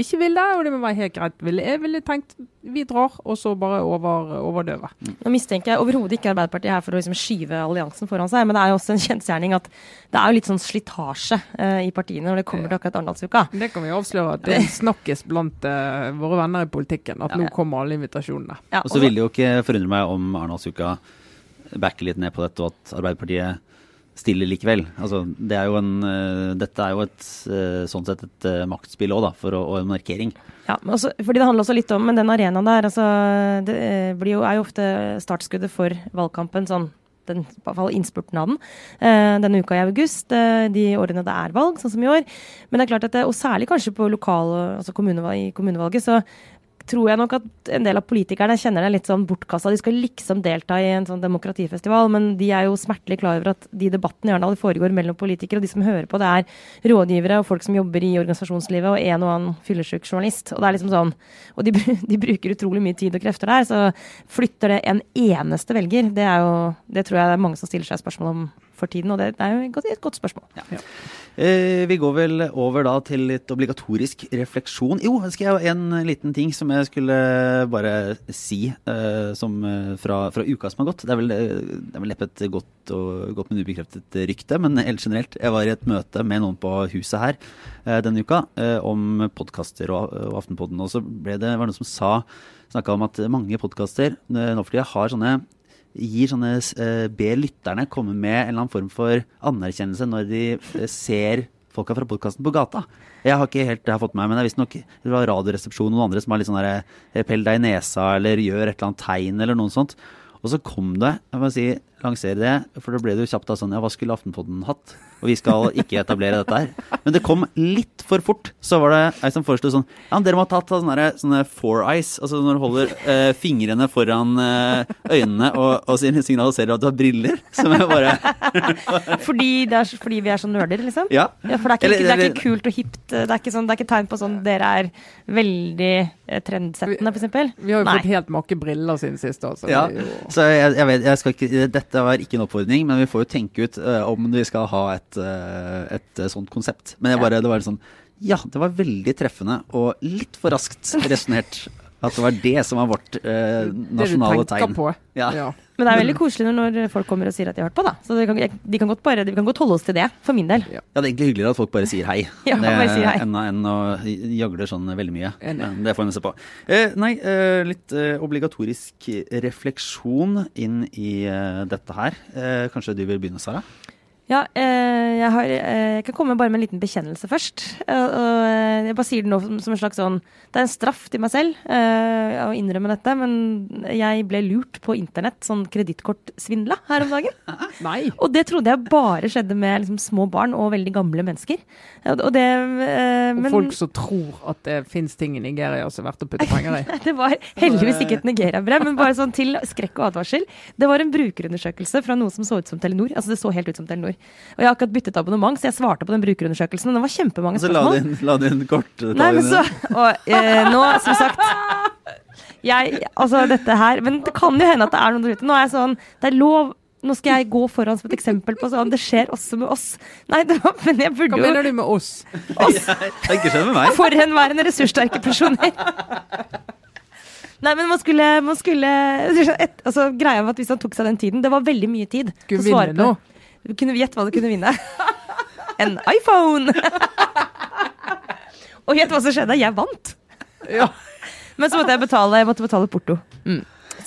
ikke vil det, og det må være helt greit. Jeg ville tenkt vi drar, og så bare over, overdøve. Nå mistenker jeg overhodet ikke Arbeiderpartiet her for å liksom skyve alliansen foran seg, men det er jo også en kjensgjerning at det er jo litt sånn slitasje uh, i partiene når det kommer til akkurat Arendalsuka. Det kan vi avsløre at det snakkes blant uh, våre venner i politikken, at ja. nå kommer alle invitasjonene. Ja, og så vil det jo ikke forundre meg om Arendalsuka backer litt ned på dette, og at Arbeiderpartiet stiller likevel. Altså, det er en, uh, dette er jo et, uh, sånn sett et uh, maktspill òg, og en markering. Ja, også, fordi det handler også litt om men den arenaen der. Altså, det jo, er jo ofte startskuddet for valgkampen sånn den, i hvert fall innspurten av den, denne uka i august. de årene det er valg, sånn som i år. Men det er klart at det, og særlig kanskje på lokal, altså kommunevalg, i kommunevalget, så tror jeg nok at en del av politikerne kjenner det litt sånn bortkasta. De skal liksom delta i en sånn demokratifestival, men de er jo smertelig klar over at de debattene i Arendal foregår mellom politikere, og de som hører på, det er rådgivere og folk som jobber i organisasjonslivet, og en og annen fyllesyk journalist. Og det er liksom sånn, og de, de, bruker utrolig mye tid og krefter der, så flytter det en eneste velger, det er jo Det tror jeg det er mange som stiller seg spørsmål om for tiden, og det, det er jo et godt, et godt spørsmål. Ja. Eh, vi går vel over da til litt obligatorisk refleksjon. Jo, skal jeg en liten ting som jeg skulle bare si eh, som eh, fra, fra, uka som har gått. Det er vel, det er vel et godt, og, godt men ubekreftet rykte, men helt generelt. Jeg var i et møte med noen på huset her denne uka om podkaster og, og Aftenpodden, og så ble det, var det noen som sa snakka om at mange podkaster nå for tida har sånne gir sånne uh, Ber lytterne komme med en eller annen form for anerkjennelse når de uh, ser folka fra podkasten på gata. Jeg har ikke helt har fått med meg, men det er visstnok Radioresepsjonen og noen andre som har litt sånn der, eh, pell deg i nesa eller gjør et eller annet tegn eller noe sånt. Og så kom det, jeg må si, lansere det, for da ble det jo kjapt da sånn Ja, hva skulle Aftenpodden hatt? Og vi skal ikke etablere dette her. Men det kom litt for fort. Så var det ei som foreslo sånn Ja, dere må ha tatt sånne, sånne four eyes. Altså når du holder eh, fingrene foran eh, øynene og, og signaliserer at du har briller. Som jeg bare fordi, er, fordi, vi er så nerder, liksom? Ja. ja for det er, ikke, eller, det er ikke kult og hipt. Det er ikke, sånn, det er ikke tegn på sånn dere er veldig eh, trendsettende, f.eks. Vi har jo Nei. fått helt makke briller siden sist. Altså. Ja, så jeg, jeg vet, jeg skal ikke, dette var ikke en oppfordring, men vi får jo tenke ut uh, om vi skal ha et et, eh, et eh, sånt konsept. Men jeg bare, det var sånn Ja, det var veldig treffende og litt for raskt resonnert. At det var det som var vårt eh, nasjonale tegn. På. Ja. ja. Men det er veldig koselig når folk kommer og sier at de har hørt på, da. Så de kan, de kan godt, bare, de kan godt holde oss til det, for min del. Ja, det er egentlig hyggeligere at folk bare sier hei. Ja, det bare sier hei. Enn, enn å jagle sånn veldig mye. Men det får vi se på. Eh, nei, eh, litt eh, obligatorisk refleksjon inn i eh, dette her. kanskje du vil begynne, Sara? Ja, eh, jeg, har, eh, jeg kan komme bare med en liten bekjennelse først. Eh, jeg bare sier det nå som, en slags sånn Det er en straff til meg selv eh, å innrømme dette, men jeg ble lurt på internett, sånn kredittkortsvindla her om dagen. Nei. Og det trodde jeg bare skjedde med liksom, små barn og veldig gamle mennesker. Og, det eh, Og folk som tror at det fins ting i Nigeria som er verdt å putte penger i. Det var heldigvis ikke et Nigeria-brev, men bare sånn til skrekk og advarsel. Det var en brukerundersøkelse fra noe som så ut som Telenor. Altså det så helt ut som Telenor. Og jeg har akkurat byttet abonnement, så jeg svarte på den brukerundersøkelsen. Og det var kjempemange spørsmål. så la du inn, la du inn Nei, men så. Og eh, nå, som sagt jeg, Altså, dette her Men det kan jo hende at det er noen der ute. Nå er jeg sånn Det er lov nå skal jeg gå foran som et eksempel på sånn Det skjer også med oss. Nei, det var, men jeg Hva burde jo mener du med oss? oss Jeg, ikke med meg. forhenværende ressurssterke personer. Nei, men man skulle, man skulle et, altså, Greia var at hvis han tok seg den tiden Det var veldig mye tid. Skulle vinne på- Gjette hva du kunne vinne. En iPhone! Og gjett hva som skjedde? Jeg vant. Ja, Men så måtte jeg betale, jeg måtte betale porto.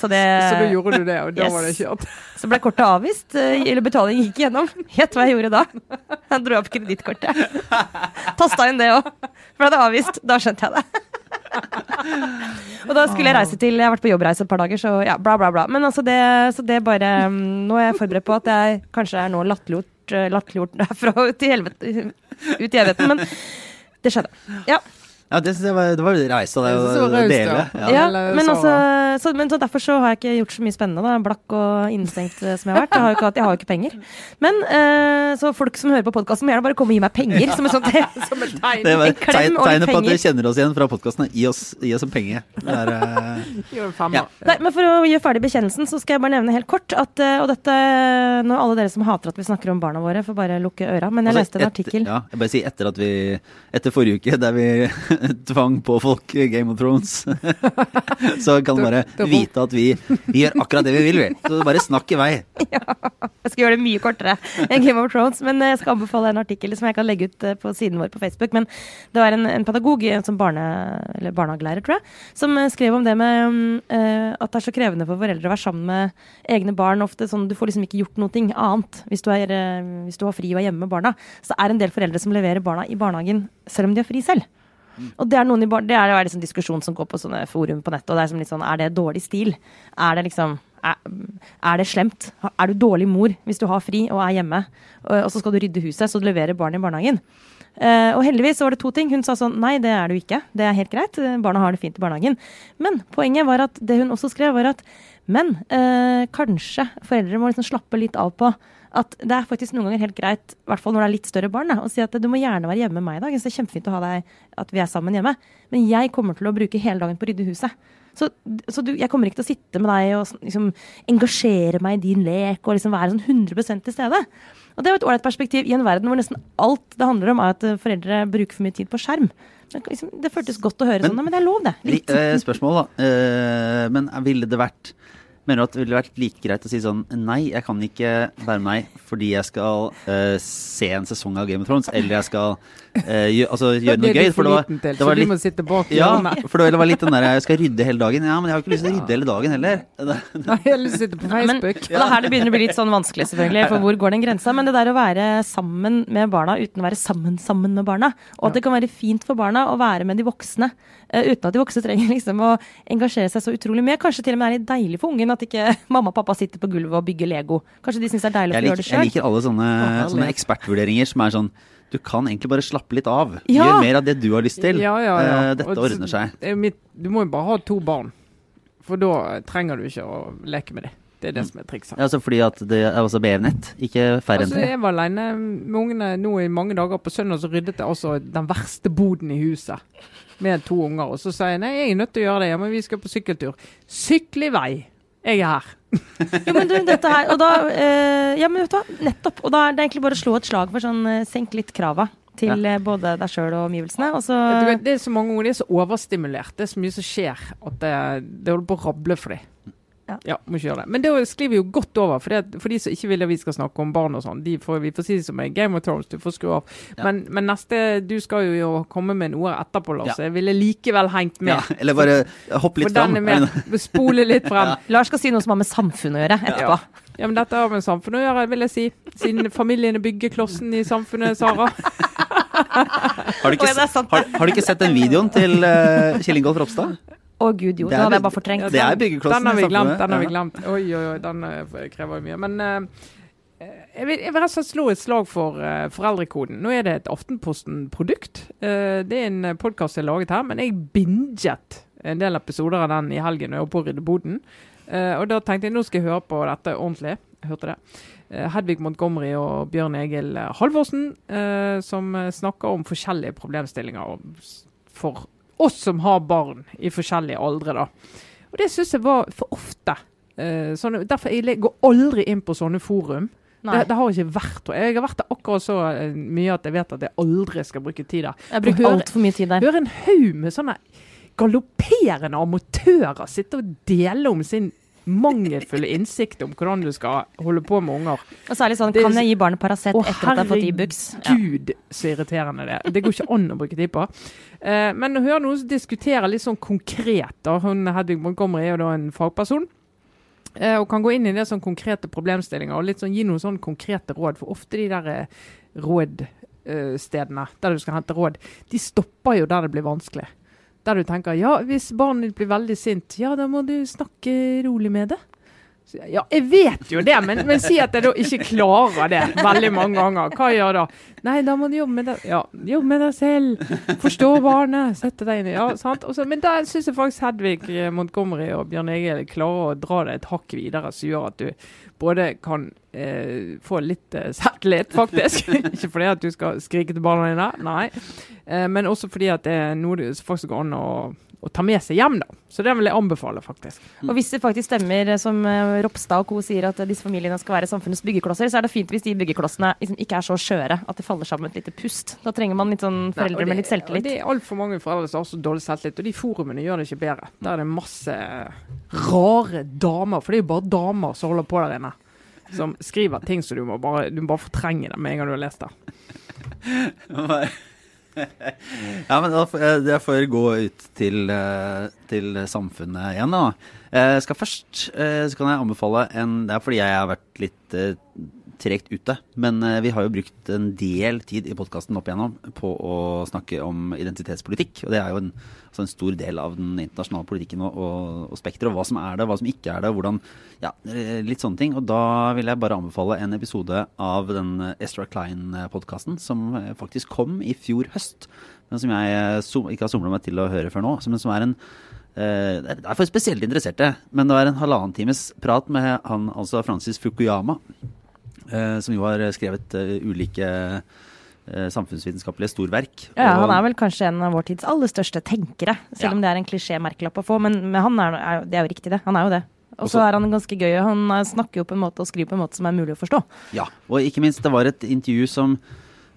Så, det, Så da gjorde du det, og da yes. var det kjørt. så ble kortet avvist, eh, eller betalingen gikk igjennom. Gjett hva jeg gjorde da? Jeg dro opp kredittkortet. Tasta inn det òg. Ble det avvist? Da skjønte jeg det. Og da skulle jeg reise til Jeg har vært på jobbreise et par dager, så ja, bla, bla, bla. Men altså det, så det bare mm, Nå er jeg forberedt på at jeg kanskje er nå latterliggjort eh, herfra ut i helvete Ut i evigheten, men det skjedde. Ja. Ja, det syns jeg var, det var raust av deg å dele. ja. Ja. Men, altså, så, men så derfor så har jeg ikke gjort så mye spennende. da Blakk og innestengt eh, som jeg har vært. Jeg har jo ikke, jeg har jo ikke penger. Men uh, så folk som hører på podkasten, må gjerne bare komme og gi meg penger. Som et sånt Som et tegn. Det var En klem tegn, på at dere kjenner oss igjen fra podkasten. Gi oss, gi oss en penge. Der, er, eh. Ja. Nei, men For å gjøre ferdig bekjennelsen, så skal jeg bare nevne helt kort at Og dette Nå alle dere som hater at vi snakker om barna våre, får bare lukke øra. Men jeg altså, leste en et, artikkel. Ja, jeg bare sier etter at vi Etter forrige uke, der vi tvang på folk Game of Thrones, så kan du bare vite at vi, vi gjør akkurat det vi vil, vi. Så bare snakk i vei. Jeg skal gjøre det mye kortere enn Game of Thrones, men jeg skal anbefale en artikkel som jeg kan legge ut eh, på siden vår på Facebook. Men det var en, en pedagog, som barne, eller barnehagelærer, tror jeg, som eh, skrev om det med mm, eh, at det er så krevende for foreldre å være sammen med egne barn. Ofte sånn, Du får liksom ikke gjort noe annet hvis du, er, eh, hvis du har fri og er hjemme med barna. Så det er en del foreldre som leverer barna i barnehagen selv om de har fri selv. Og det er, noen i barn, det er en liksom diskusjon som går på sånne forum på nettet. og det Er som litt sånn, er det dårlig stil? Er det liksom er, er det slemt? Er du dårlig mor hvis du har fri og er hjemme, og, og så skal du rydde huset, så du leverer barn i barnehagen? Uh, og heldigvis var det to ting. Hun sa sånn nei, det er du ikke. Det er helt greit. Barna har det fint i barnehagen. Men poenget var at det hun også skrev, var at men uh, kanskje foreldre må liksom slappe litt av på at det er faktisk noen ganger helt greit, i hvert fall når det er litt større barn, da, å si at du må gjerne være hjemme med meg i dag. så Det er kjempefint å ha deg, at vi er sammen hjemme. Men jeg kommer til å bruke hele dagen på å rydde huset. Så, så du, jeg kommer ikke til å sitte med deg og sånn, liksom, engasjere meg i din lek og liksom være sånn 100% til stede. Og det er jo et ålreit perspektiv i en verden hvor nesten alt det handler om, er at eh, foreldre bruker for mye tid på skjerm. Det, liksom, det føltes godt å høre Men- sånn, men det er lov, det. Li- Litt. eh, spørsmål, da. Eh, men ville det vært Mener du at det ville vært like greit å si sånn Nei, jeg kan ikke være med deg fordi jeg skal uh, se en sesong av Game of Thrones, eller jeg skal eh, altså, gjøre noe det er gøy. For det var, det så var du litt må sitte bak ja, for det var litt den der Jeg skal rydde hele dagen. Ja, men jeg har ikke lyst til å rydde hele dagen heller. Nei, jeg har lyst til å sitte på Men, Facebook. og det er her det begynner å bli litt sånn vanskelig, selvfølgelig. For hvor går den grensa? Men det der å være sammen med barna uten å være sammen sammen med barna, og at det kan være fint for barna å være med de voksne eh, uten at de voksne trenger liksom å engasjere seg så utrolig mye. Kanskje til og med er litt deilig for ungen at ikke mamma og pappa sitter på gulvet og bygger Lego. Kanskje de syns det er deilig å gjøre det sjøl. jeg liker alle sånne, sånne ekspertvurderinger som er sånn Du kan egentlig bare slappe litt av. Ja. Gjør mer av det du har lyst til. Ja, ja. Eh, dette Og ordner seg. det mitt, du må jo bare ha to barn, for da trenger du ikke å leke med dem. Det er det som er trikset. Ja, altså fordi at det er også bedre nett, ikke færre enn Altså, jeg var alene med ungene nå i mange dager. På søndag så ryddet jeg altså den verste boden i huset med to unger. Og så sier jeg nei, jeg er nødt til å gjøre det. Ja, men vi skal på sykkeltur. Sykle i vei. Jeg er her. Jo, men du, dette her, og da, eh, ja, men vet du hva, nettopp. Og da er det egentlig bare å slå et slag for sånn eh, senk litt krava til eh, både deg sjøl og omgivelsene. Og så det er så mange unger, de er så overstimulert. Det er så mye som skjer at det, det holder på å rable for dem. Ja. Ja, må ikke gjøre det. Men det sklir vi jo godt over. For, det, for de som ikke vil at vi skal snakke om barn og sånn, de får, vi får si det som en Game of Thrones, du får skru av. Ja. Men, men neste Du skal jo, jo komme med noe etterpå, Lars. Ja. Jeg ville likevel hengt med. Ja, eller bare hoppe litt fram. Spole litt frem. Lars skal si noe som har med samfunnet å gjøre etterpå. Ja, men dette har med samfunnet å gjøre, vil jeg si. Siden familien er byggeklossen i samfunnet, Sara. Har du ikke, har, har du ikke sett den videoen til uh, Kjell Ingolf Ropstad? Å gud, jo. Det Det hadde jeg bare fortrengt. Det er byggeklossen Den har vi glemt. Den har vi glemt. Oi, oi, oi, den eh, krever jo mye. Men uh, jeg vil, jeg vil rett og slett slå et slag for uh, foreldrekoden. Nå er det et Aftenposten-produkt. Uh, det er en podkast jeg har laget her, men jeg binget en del episoder av den i helgen når jeg var på å rydde boden. Eh, og da tenkte jeg nå skal jeg høre på dette ordentlig. Jeg hørte det. Hedvig Montgomery og Bjørn Egil Halvorsen eh, som snakker om forskjellige problemstillinger for oss som har barn i forskjellige aldre. da. Og det syns jeg var for ofte. Eh, sånne, derfor jeg går aldri inn på sånne forum. Det, det har ikke vært Jeg har vært der akkurat så eh, mye at jeg vet at jeg aldri skal bruke tid der. Jeg bruker altfor mye tid der. Høre en haug med sånne galopperende amatører sitte og dele om sin mangelfulle innsikt om hvordan du skal holde på med unger. Og særlig sånn, kan jeg gi barnet Paracet etter at det har fått Ibux? Ja. Gud, så irriterende det. Det går ikke an å bruke tid på. Eh, men å høre noen som diskuterer litt sånn konkret da. Hun, Hedvig Montgomery er jo da en fagperson. Eh, og kan gå inn i det sånn konkrete problemstillinger og litt sånn gi noen sånn konkrete råd. For ofte de der eh, rådstedene der du skal hente råd, de stopper jo der det blir vanskelig. Der du tenker ja, hvis barnet ditt blir veldig sint, ja da må du snakke rolig med det. Ja, jeg vet jo det, men, men si at jeg da ikke klarer det veldig mange ganger. Hva gjør da? Nei, da må du jobbe med det. Ja, jobbe med deg selv. Forstå barnet. Sette deg inn i Ja, sant. Også, men da syns jeg faktisk Hedvig eh, Montgomery og Bjørn Egil klarer å dra det et hakk videre, som gjør at du både kan eh, få litt eh, selvtillit, faktisk. ikke fordi at du skal skrike til barna dine, nei. Eh, men også fordi at det er noe det faktisk går an å, å ta med seg hjem, da. Så det vil jeg anbefale, faktisk. Og hvis det faktisk stemmer, eh, som eh, Ropstad og co. sier, at eh, disse familiene skal være samfunnets byggeklosser, så er det fint hvis de byggeklossene liksom ikke er så skjøre at det faller sammen et lite pust. Da trenger man litt sånn foreldre Nei, det, med litt selvtillit. Og det er altfor mange foreldre som har så dårlig selvtillit, og de forumene gjør det ikke bedre. Der er det masse rare damer, for det er jo bare damer som holder på der inne. Som skriver ting som du må bare, du må bare fortrenge det med en gang du har lest det. Ja, men da jeg, jeg får gå ut til, eh, til samfunnet igjen, da. Jeg skal først eh, så kan jeg anbefale en Det er fordi jeg har vært litt eh, tregt ute. Men eh, vi har jo brukt en del tid i podkasten opp igjennom på å snakke om identitetspolitikk. Og det er jo en, altså en stor del av den internasjonale politikken og, og, og spekteret. Hva som er det, hva som ikke er det. hvordan, ja, eh, Litt sånne ting. Og da vil jeg bare anbefale en episode av den Estra Klein-podkasten som eh, faktisk kom i fjor høst. Men som jeg ikke har somla meg til å høre før nå. Som, som er en Det er for spesielt interesserte, men det var en halvannen times prat med han, altså Francis Fukuyama, som jo har skrevet eh, ulike eh, samfunnsvitenskapelige storverk. Ja, han er vel kanskje en av vår tids aller største tenkere, selv Ja. om det er en klisjé-merkelapp å få. Men, men han er, er, det er jo riktig, det. Han er jo det. Og så er han ganske gøy. og Han eh, snakker jo på en måte og skriver på en måte som er mulig å forstå. Ja, og ikke minst, det var et intervju som,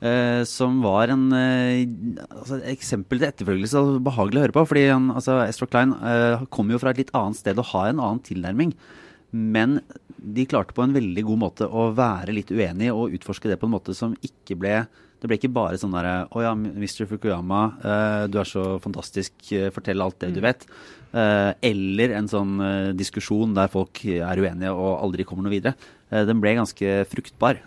eh, som var en eh, altså et eksempel til etterfølgelse og behagelig å høre på. Fordi han, altså, Estra Klein eh, kommer jo fra et litt annet sted og har en annen tilnærming. Men de klarte på en veldig god måte å være litt uenige og utforske det på en måte som ikke ble Det ble ikke bare sånn derre Å ja, Mr. Fukuyama, uh, du er så fantastisk, eh, fortell alt det du vet. Uh, eller en sånn diskusjon der folk er uenige og aldri kommer noe videre. Den ble ganske fruktbar.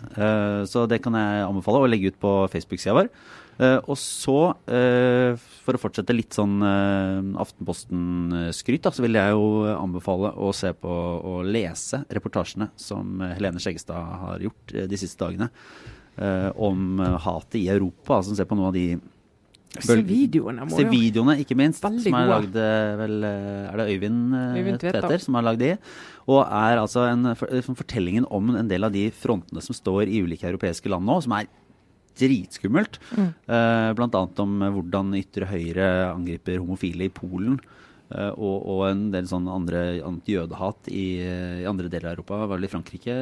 Så det kan jeg anbefale å legge ut på Facebook-sida vår. Eh, og så, eh, for å fortsette litt sånn eh, Aftenposten-skryt, så vil jeg jo anbefale å se på og lese reportasjene som Helene Skjeggestad har gjort de siste dagene. om hatet i Europa. Altså se på noen av de Se videoene. må Se videoene, ikke minst. Veldig som er lagd vel Er det Øyvind, Øyvind Tveter. Som har lagd de? Og er altså en, for, for fortellingen om en del av de frontene som står i ulike europeiske land nå, som er dritskummelt. Mm. Eh, blant annet om eh, hvordan ytre høyre angriper homofile i Polen. eh, og, og en del sånn andre annet jødehat i, eh, i andre deler av Europa, var vel i Frankrike.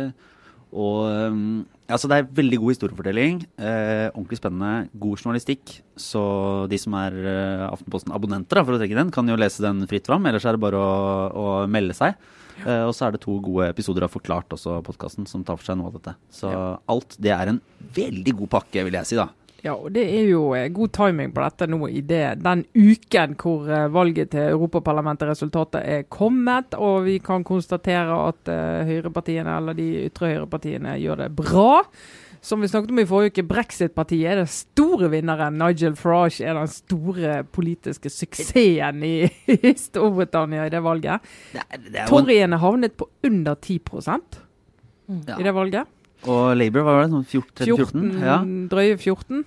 Og um, altså Det er veldig god historiefortelling. Eh, ordentlig spennende. God journalistikk. Så de som er eh, Aftenposten-abonnenter, for å trekke den, kan jo lese den fritt fram. Ellers er det bare å, å melde seg. Eh, og så er det to gode episoder av Forklart også, podkasten, som tar for seg noe av dette. Så alt det er en veldig god pakke, vil jeg si, da. Ja, og det er jo eh, god timing på dette nå i det, den uken hvor eh, valget til Europaparlamentet resultatet er kommet, og vi kan konstatere at uh, høyrepartiene, eller de ytre høyrepartiene, gjør det bra. Som vi snakket om i forrige uke, Brexit-partiet er den store vinneren. Nigel Farage er den store politiske suksessen i, i Storbritannia i det valget. Toryene havnet på under 10 ja. i det valget. Og Labour, hva var det? Sånn 14? 14, 14? Ja. drøye 14.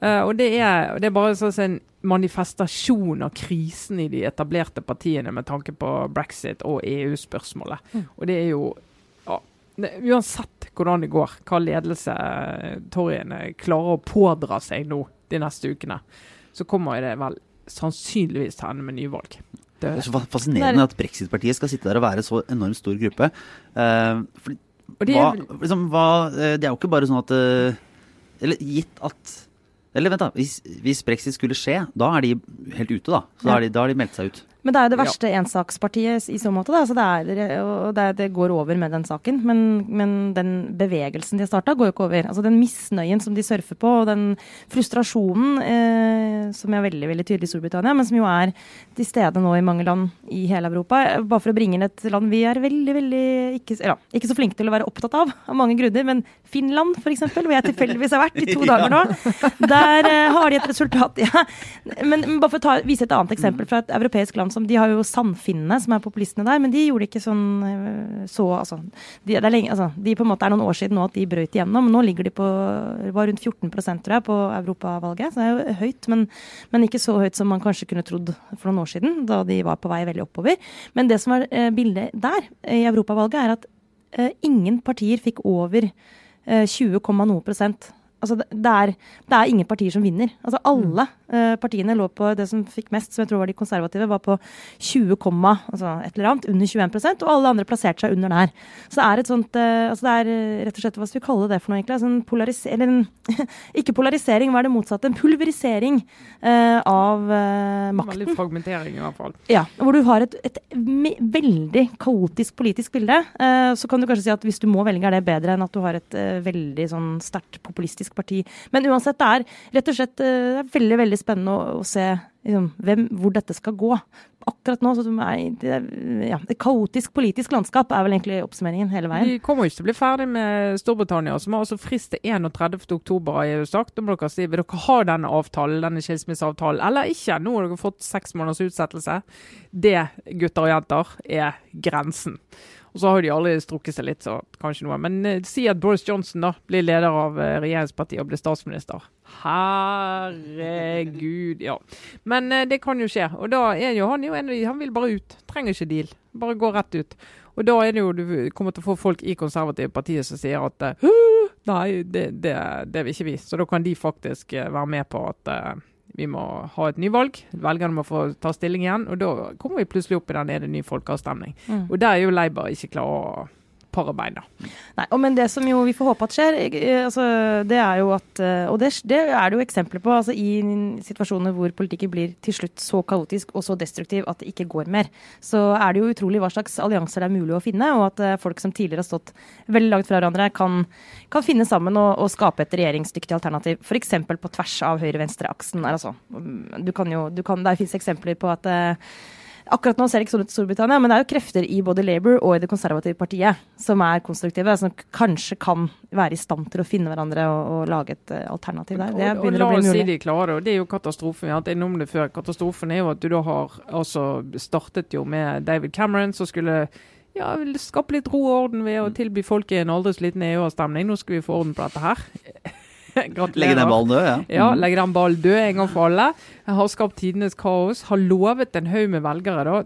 Uh, og det er, det er bare sånn en manifestasjon av krisen i de etablerte partiene med tanke på brexit og EU-spørsmålet. Mm. Og det er jo Uansett hvordan det går, hva ledelse eh, klarer å pådra seg nå de neste ukene, så kommer det vel sannsynligvis til å ende med nyvalg. Det, Det er så fascinerende at Brexit-partiet skal sitte der og være så enormt stor gruppe. Uh, fordi, og det hva, liksom, hva, eh, det er jo ikke bare sånn at uh, Eller gitt at Eller vent, da. Hvis, hvis brexit skulle skje, da er de helt ute, da. Så da har de, da har de meldt seg ut. Men det er jo det Ja. verste ensakspartiet i så måte. Da. Så det, er, og det, det går over med den saken. Men, men den bevegelsen de har starta, går jo ikke over. Altså Den misnøyen som de surfer på, og den frustrasjonen eh, som er veldig veldig tydelig i Storbritannia, men som jo er til stede nå i mange land i hele Europa. Bare for å bringe inn et land vi er veldig veldig ikke, ja, ikke så flinke til å være opptatt av, av mange grunner. Men Finland, f.eks., hvor jeg tilfeldigvis har vært i to dager nå. Der eh, har de et resultat. Ja. Men, men bare for å ta, vise et annet eksempel fra et europeisk land som De har jo Sandfinnene, som er populistene der, men de gjorde ikke sånn eh, så altså, de, det er lenge, altså, de på en måte er noen år siden nå at de brøyt igjennom. Nå ligger de på var rundt 14 tror jeg, på europavalget. Så det er jo høyt, men, men ikke så høyt som man kanskje kunne trodd for noen år siden, da de var på vei veldig oppover. Men det som er eh, bildet der, i europavalget, er at eh, ingen partier fikk over eh, 20, noe prosent. Altså det, er, det er ingen partier som vinner. Altså alle eh, partiene lå på det som fikk mest, som jeg tror var de konservative, var på 20, altså et eller annet, under 21% og alle andre plasserte seg under der. Så det er et sånt eh, altså Det er eh, rett og slett, hva skal vi kalle det for noe, egentlig? Altså en polarisering ikke polarisering, hva er det motsatte? En pulverisering eh, av eh, makten. veldig fragmentering, i hvert fall. Ja, hvor du har et, et veldig kaotisk politisk bilde. Eh, så kan du kanskje si at hvis du må velge, er det bedre enn at du har et veldig sånn sterkt populistisk parti. Men uansett, det er rett og slett eh, er veldig veldig spennende å, å se liksom, hvem, hvor dette skal gå. Akkurat nå så er det, ja, et kaotisk politisk landskap er vel egentlig oppsummeringen hele veien. Vi kommer jo ikke til å bli ferdig med Storbritannia, som har altså frist til 31. oktober, har EU sagt. Må dere si vil dere ha denne avtalen, denne skilsmisseavtalen, eller ikke. Nå har dere fått seks måneders utsettelse. Det, gutter og jenter, er grensen. Og så har de alle strukket seg litt, så kanskje noe. Men eh, si at Boris Johnson da blir leder av eh, regjeringspartiet og blir statsminister. Herregud, ja. Men eh, det kan jo skje. Og da er jo han jo en av de Han vil bare ut. Trenger ikke deal. Bare gå rett ut. Og da er det jo du kommer til å få folk i konservative partier som sier at eh, Nei, det, det, det vil ikke vi. Så da kan de faktisk eh, være med på at eh, vi må ha et nyvalg. Velgerne må få ta stilling igjen. Og da kommer vi plutselig opp i den er det ny folkeavstemning. Mm. Og der er jo Labour ikke klar å pare da. Nei, og men det som jo vi får håpe at skjer, eh, altså, det er jo at eh, Og det, det er det jo eksempler på. altså I situasjoner hvor politikken blir til slutt så kaotisk og så destruktiv at det ikke går mer, så er det jo utrolig hva slags allianser det er mulig å finne, og at eh, folk som tidligere har stått veldig langt fra hverandre, kan, kan finne sammen og, og skape et regjeringsdyktig alternativ. F.eks. på tvers av høyre-venstre-aksen. Altså. Du kan jo, du kan, der finnes eksempler på at Akkurat nå ser det ikke sånn ut i Storbritannia, men det er jo krefter i både Labour og i det konservative partiet som er konstruktive, som kanskje kan være i stand til å finne hverandre og, og lage et eh, alternativ der. Det og, og begynner la å bli oss si de klarer det, og det er jo katastrofen. Vi har hatt innom det før. Katastrofen er jo at du da har altså startet jo med David Cameron, som skulle ja, skape litt ro og orden ved å tilby folk en aldri så liten EU-avstemning. Nå skal vi få orden på dette her. Legge den ballen død, ja. Ja, Mm. legge den ballen død en gang for alle. Har skapt tidenes kaos. Har lovet en haug med velgere. da.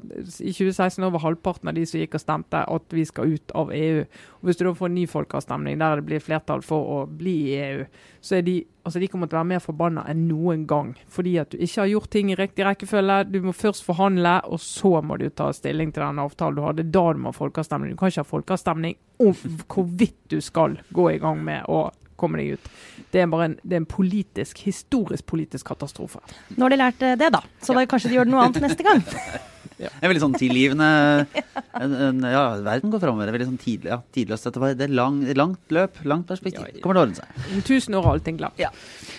I 2016 over halvparten av de som gikk og stemte at vi skal ut av EU. Og Hvis du da får en ny folkeavstemning der det blir flertall for å bli i EU, så er de, altså de kommer til å være mer forbanna enn noen gang. Fordi at du ikke har gjort ting i riktig rekkefølge. Du må først forhandle, og så må du ta stilling til den avtalen du hadde. Da du må ha folkeavstemning. Du kan ikke ha folkeavstemning om hvorvidt du skal gå i gang med å komme deg ut. Det er bare en, det er en politisk, historisk politisk katastrofe. Nå har de lært eh, det, da. Så da kanskje de gjør noe annet neste gang. Ja. En veldig sånn tilgivende en, en, Ja, verden går framover. Veldig sånn tidlig, ja, tidløst. Dette var det er lang, langt løp, langt perspektiv. Ja, ja. Kommer til å ordne seg. Om tusen år er allting glad. Ja.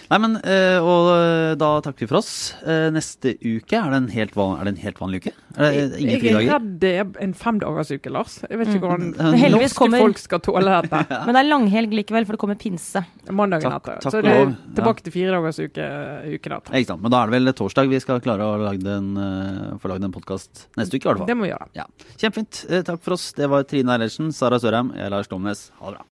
Nei, men eh, Og eh, da takker vi for oss. Eh, Neste uke, er det en helt, van, er det en helt vanlig uke? Er det ingen Jeg er fridager? redd det er en femdagersuke, Lars. Jeg vet ikke hvordan Mm. Norske kommer- folk skal tåle dette. Men det er langhelg likevel, for det kommer pinse. Mandagen Takk- etter. takk Så det er tilbake til firedagersuke uken etter. Ikke sant. Men da er det vel torsdag vi skal klare å lage få lagd en podkast neste uke, i hvert fall. Det må vi gjøre. Ja. Kjempefint. Eh, Takk for oss. Det var Trine Eilertsen, Sara Sørheim, jeg er Lars Domnes. Ha det bra.